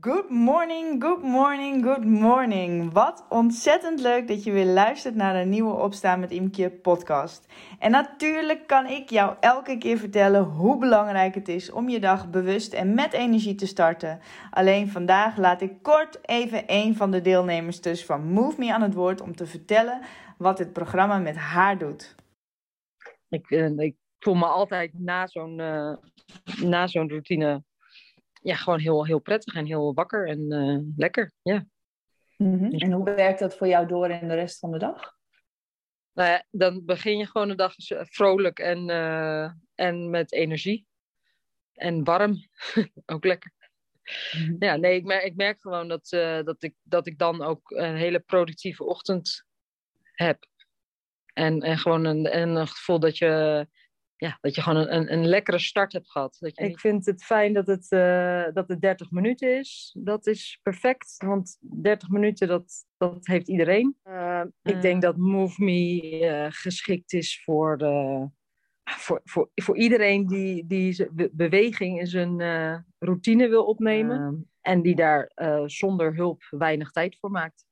Good morning, good morning, good morning. Wat ontzettend leuk dat je weer luistert naar een nieuwe Opstaan met Imke podcast. En natuurlijk kan ik jou elke keer vertellen hoe belangrijk het is om je dag bewust en met energie te starten. Alleen vandaag laat ik kort even een van de deelnemers dus van Move Me aan het woord om te vertellen wat dit programma met haar doet. Ik, eh, ik voel me altijd na zo'n uh, na zo'n routine ja, gewoon heel, heel prettig en heel wakker en uh, lekker. Ja. Mm -hmm. En hoe werkt dat voor jou door in de rest van de dag? Nou ja, dan begin je gewoon de dag vrolijk en, uh, en met energie. En warm. ook lekker. Mm -hmm. Ja, nee, ik merk, ik merk gewoon dat, uh, dat, ik, dat ik dan ook een hele productieve ochtend heb. En, en gewoon een, een gevoel dat je ja, dat je gewoon een, een lekkere start hebt gehad. Dat je... Ik vind het fijn dat het, uh, dat het 30 minuten is. Dat is perfect, want 30 minuten, dat, dat heeft iedereen. Uh, ik uh. denk dat Move Me geschikt is voor, de, voor, voor, voor iedereen die, die beweging in zijn routine wil opnemen. en die daar zonder hulp weinig tijd voor maakt.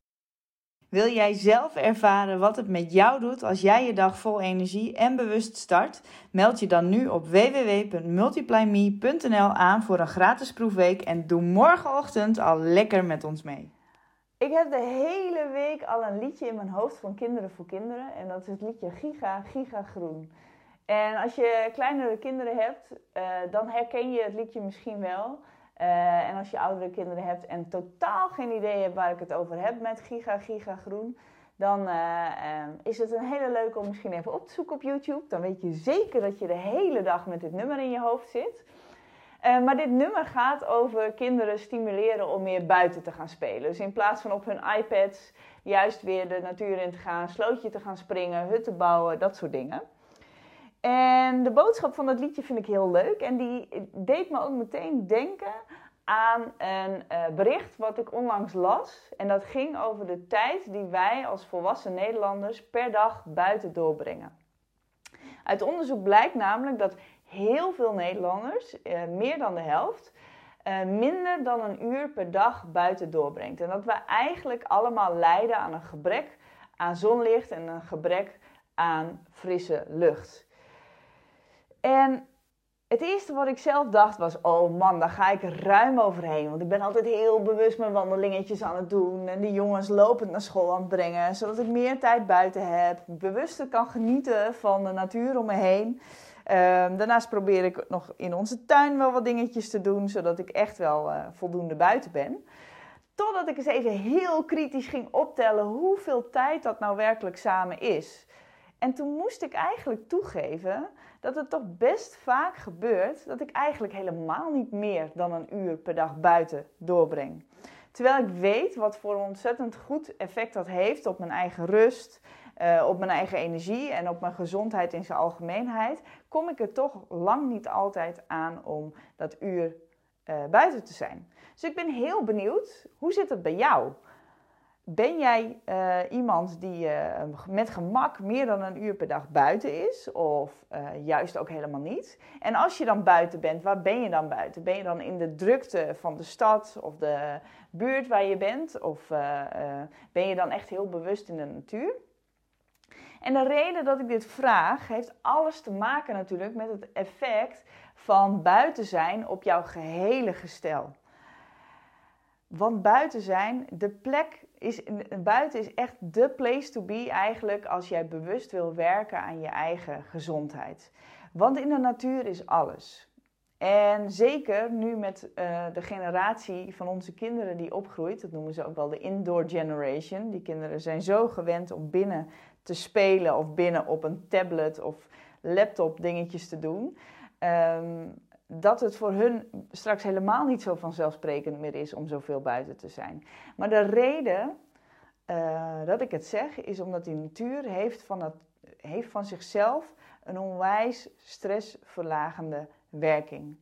Wil jij zelf ervaren wat het met jou doet als jij je dag vol energie en bewust start? Meld je dan nu op www.multiplyme.nl aan voor een gratis proefweek en doe morgenochtend al lekker met ons mee. Ik heb de hele week al een liedje in mijn hoofd van Kinderen voor Kinderen en dat is het liedje Giga, Giga Groen. En als je kleinere kinderen hebt, uh, dan herken je het liedje misschien wel. Uh, en als je oudere kinderen hebt en totaal geen idee hebt waar ik het over heb met Giga Giga Groen, dan uh, uh, is het een hele leuke om misschien even op te zoeken op YouTube. Dan weet je zeker dat je de hele dag met dit nummer in je hoofd zit. maar dit nummer gaat over kinderen stimuleren om meer buiten te gaan spelen. Dus in plaats van op hun iPads juist weer de natuur in te gaan, slootje te gaan springen, hutten bouwen, dat soort dingen. En de boodschap van dat liedje vind ik heel leuk. En die deed me ook meteen denken aan een uh, bericht wat ik onlangs las. En dat ging over de tijd die wij als volwassen Nederlanders per dag buiten doorbrengen. Uit onderzoek blijkt namelijk dat heel veel Nederlanders, uh, meer dan de helft, uh, minder dan een uur per dag buiten doorbrengt. En dat we eigenlijk allemaal lijden aan een gebrek aan zonlicht en een gebrek aan frisse lucht. En het eerste wat ik zelf dacht was: oh man, daar ga ik ruim overheen. Want ik ben altijd heel bewust mijn wandelingetjes aan het doen. En die jongens lopend naar school aan het brengen. Zodat ik meer tijd buiten heb. Bewuster kan genieten van de natuur om me heen. Um, daarnaast probeer ik nog in onze tuin wel wat dingetjes te doen. Zodat ik echt wel uh, voldoende buiten ben. Totdat ik eens even heel kritisch ging optellen hoeveel tijd dat nou werkelijk samen is. En toen moest ik eigenlijk toegeven dat het toch best vaak gebeurt dat ik eigenlijk helemaal niet meer dan een uur per dag buiten doorbreng. Terwijl ik weet wat voor ontzettend goed effect dat heeft op mijn eigen rust, uh, op mijn eigen energie en op mijn gezondheid in zijn algemeenheid, kom ik er toch lang niet altijd aan om dat uur uh, buiten te zijn. Dus ik ben heel benieuwd, hoe zit het bij jou? Ben jij uh, iemand die uh, met gemak meer dan een uur per dag buiten is? Of uh, juist ook helemaal niet? En als je dan buiten bent, waar ben je dan buiten? Ben je dan in de drukte van de stad of de buurt waar je bent? Of ben je dan echt heel bewust in de natuur? En de reden dat ik dit vraag, heeft alles te maken natuurlijk met het effect van buiten zijn op jouw gehele gestel. Want buiten zijn, de plek is, buiten is echt de place to be eigenlijk als jij bewust wil werken aan je eigen gezondheid. Want in de natuur is alles. En zeker nu met uh, de generatie van onze kinderen die opgroeit, dat noemen ze ook wel de indoor generation. Die kinderen zijn zo gewend om binnen te spelen of binnen op een tablet of laptop dingetjes te doen. Um, dat het voor hun straks helemaal niet zo vanzelfsprekend meer is om zoveel buiten te zijn. Maar de reden uh, dat ik het zeg, is omdat die natuur heeft van, heeft van zichzelf een onwijs stressverlagende werking.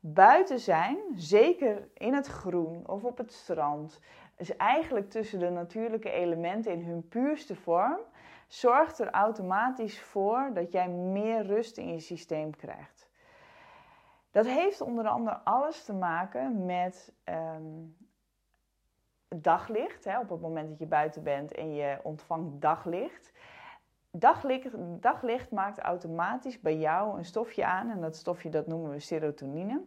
Buiten zijn, zeker in het groen of op het strand, is eigenlijk tussen de natuurlijke elementen in hun puurste vorm, zorgt er automatisch voor dat jij meer rust in je systeem krijgt. Dat heeft onder andere alles te maken met um, daglicht, hè, op het moment dat je buiten bent en je ontvangt daglicht. Daglicht, daglicht maakt automatisch bij jou een stofje aan en dat stofje dat noemen we serotonine.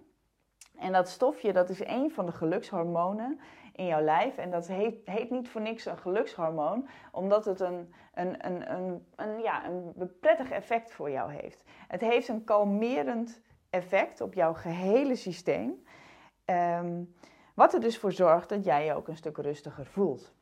En dat stofje dat is een van de gelukshormonen in jouw lijf. En dat heet, heet niet voor niks een gelukshormoon, omdat het een, een, een, een, een, ja, een prettig effect voor jou heeft. Het heeft een kalmerend effect op jouw gehele systeem. Ehm, wat er dus voor zorgt dat jij je ook een stuk rustiger voelt.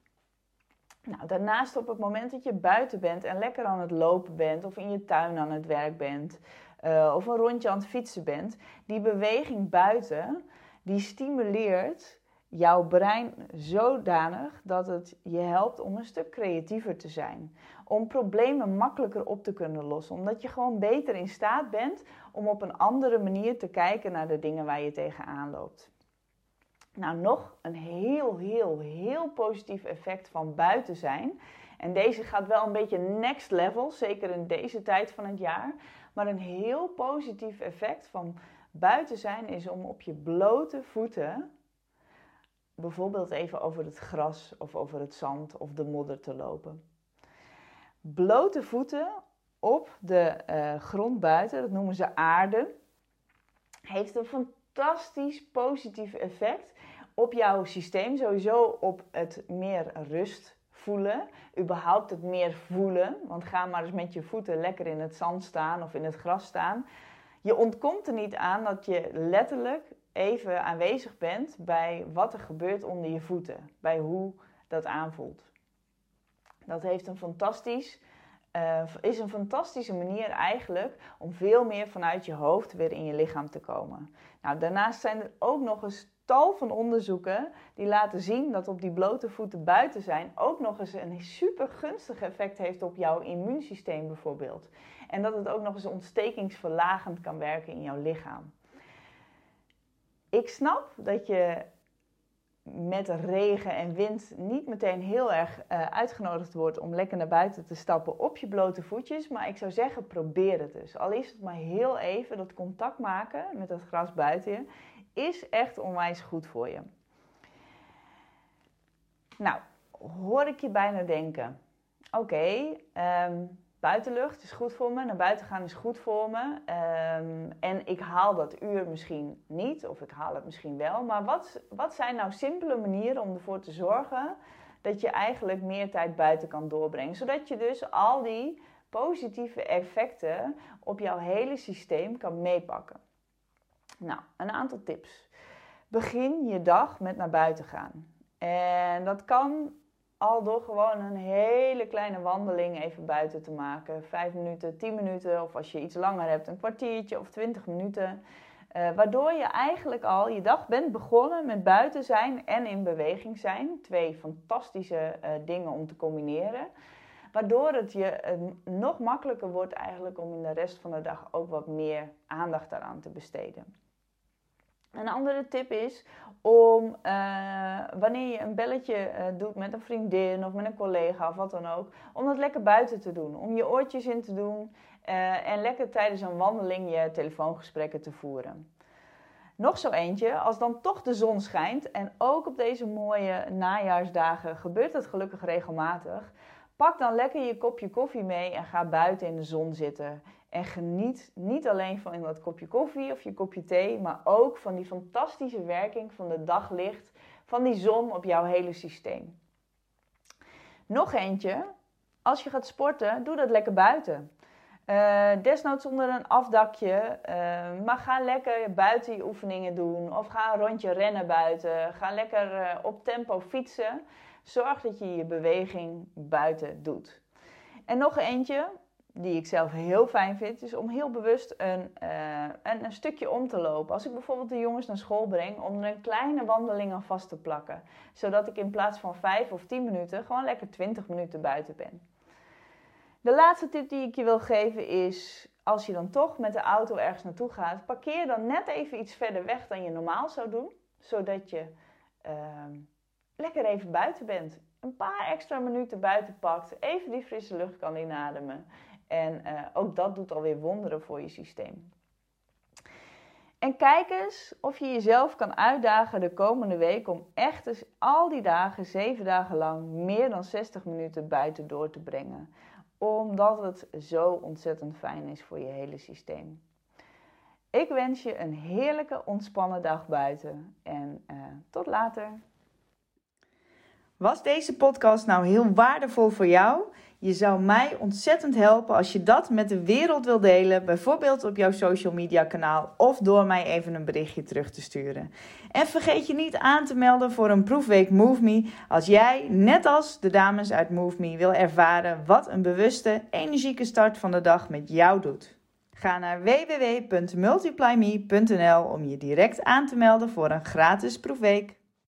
Nou, daarnaast op het moment dat je buiten bent en lekker aan het lopen bent of in je tuin aan het werk bent uh, of een rondje aan het fietsen bent, die beweging buiten, die stimuleert jouw brein zodanig dat het je helpt om een stuk creatiever te zijn. Om problemen makkelijker op te kunnen lossen. Omdat je gewoon beter in staat bent om op een andere manier te kijken naar de dingen waar je tegenaan loopt. Nou, nog een heel, heel, heel positief effect van buiten zijn. En deze gaat wel een beetje next level, zeker in deze tijd van het jaar. Maar een heel positief effect van buiten zijn is om op je blote voeten bijvoorbeeld even over het gras of over het zand of de modder te lopen. Blote voeten op de uh, grond buiten, dat noemen ze aarde, heeft een fantastisch positief effect op jouw systeem. Sowieso op het meer rust voelen, überhaupt het meer voelen. Want ga maar eens met je voeten lekker in het zand staan of in het gras staan. Je ontkomt er niet aan dat je letterlijk even aanwezig bent bij wat er gebeurt onder je voeten, bij hoe dat aanvoelt. Dat heeft een fantastisch, uh, is een fantastische manier eigenlijk om veel meer vanuit je hoofd weer in je lichaam te komen. Nou, daarnaast zijn er ook nog eens tal van onderzoeken die laten zien dat op die blote voeten buiten zijn ook nog eens een super gunstig effect heeft op jouw immuunsysteem bijvoorbeeld. En dat het ook nog eens ontstekingsverlagend kan werken in jouw lichaam. Ik snap dat je met regen en wind niet meteen heel erg uh, uitgenodigd wordt om lekker naar buiten te stappen op je blote voetjes. Maar ik zou zeggen, probeer het dus. Al is het maar heel even, dat contact maken met het gras buiten is echt onwijs goed voor je. Nou, hoor ik je bijna denken. Oké, okay, ehm, buitenlucht is goed voor me, naar buiten gaan is goed voor me. Ehm, en ik haal dat uur misschien niet, of ik haal het misschien wel. Maar wat, wat zijn nou simpele manieren om ervoor te zorgen dat je eigenlijk meer tijd buiten kan doorbrengen? Zodat je dus al die positieve effecten op jouw hele systeem kan meepakken. Nou, een aantal tips. Begin je dag met naar buiten gaan. En dat kan al door gewoon een hele kleine wandeling even buiten te maken. Vijf minuten, tien minuten of als je iets langer hebt, een kwartiertje of twintig minuten. Uh, waardoor je eigenlijk al je dag bent begonnen met buiten zijn en in beweging zijn. Twee fantastische uh, dingen om te combineren. Waardoor het je uh, nog makkelijker wordt eigenlijk om in de rest van de dag ook wat meer aandacht daaraan te besteden. Een andere tip is om uh, wanneer je een belletje uh, doet met een vriendin of met een collega of wat dan ook, om dat lekker buiten te doen. Om je oortjes in te doen uh, en lekker tijdens een wandeling je telefoongesprekken te voeren. Nog zo eentje, als dan toch de zon schijnt en ook op deze mooie najaarsdagen gebeurt het gelukkig regelmatig. Pak dan lekker je kopje koffie mee en ga buiten in de zon zitten. En geniet niet alleen van dat kopje koffie of je kopje thee, maar ook van die fantastische werking van de daglicht, van die zon op jouw hele systeem. Nog eentje, als je gaat sporten, doe dat lekker buiten. Uh, desnoods onder een afdakje, uh, maar ga lekker buiten je oefeningen doen of ga een rondje rennen buiten. Ga lekker uh, op tempo fietsen. Zorg dat je je beweging buiten doet. En nog eentje, die ik zelf heel fijn vind, is om heel bewust een, uh, een, een, stukje om te lopen. Als ik bijvoorbeeld de jongens naar school breng, om er een kleine wandeling aan vast te plakken. Zodat ik in plaats van 5 of 10 minuten gewoon lekker 20 minuten buiten ben. De laatste tip die ik je wil geven is, als je dan toch met de auto ergens naartoe gaat, parkeer dan net even iets verder weg dan je normaal zou doen. Zodat je uh, lekker even buiten bent. Een paar extra minuten buiten pakt, even die frisse lucht kan inademen. En uh, ook dat doet alweer wonderen voor je systeem. En kijk eens of je jezelf kan uitdagen de komende week om echt al die dagen, zeven dagen lang, meer dan 60 minuten buiten door te brengen. Omdat het zo ontzettend fijn is voor je hele systeem. Ik wens je een heerlijke, ontspannen dag buiten en uh, tot later. Was deze podcast nou heel waardevol voor jou? Je zou mij ontzettend helpen als je dat met de wereld wil delen, bijvoorbeeld op jouw social media kanaal of door mij even een berichtje terug te sturen. En vergeet je niet aan te melden voor een proefweek Move Me als jij, net als de dames uit Move Me, wil ervaren wat een bewuste, energieke start van de dag met jou doet. Ga naar www.multiplyme.nl om je direct aan te melden voor een gratis proefweek.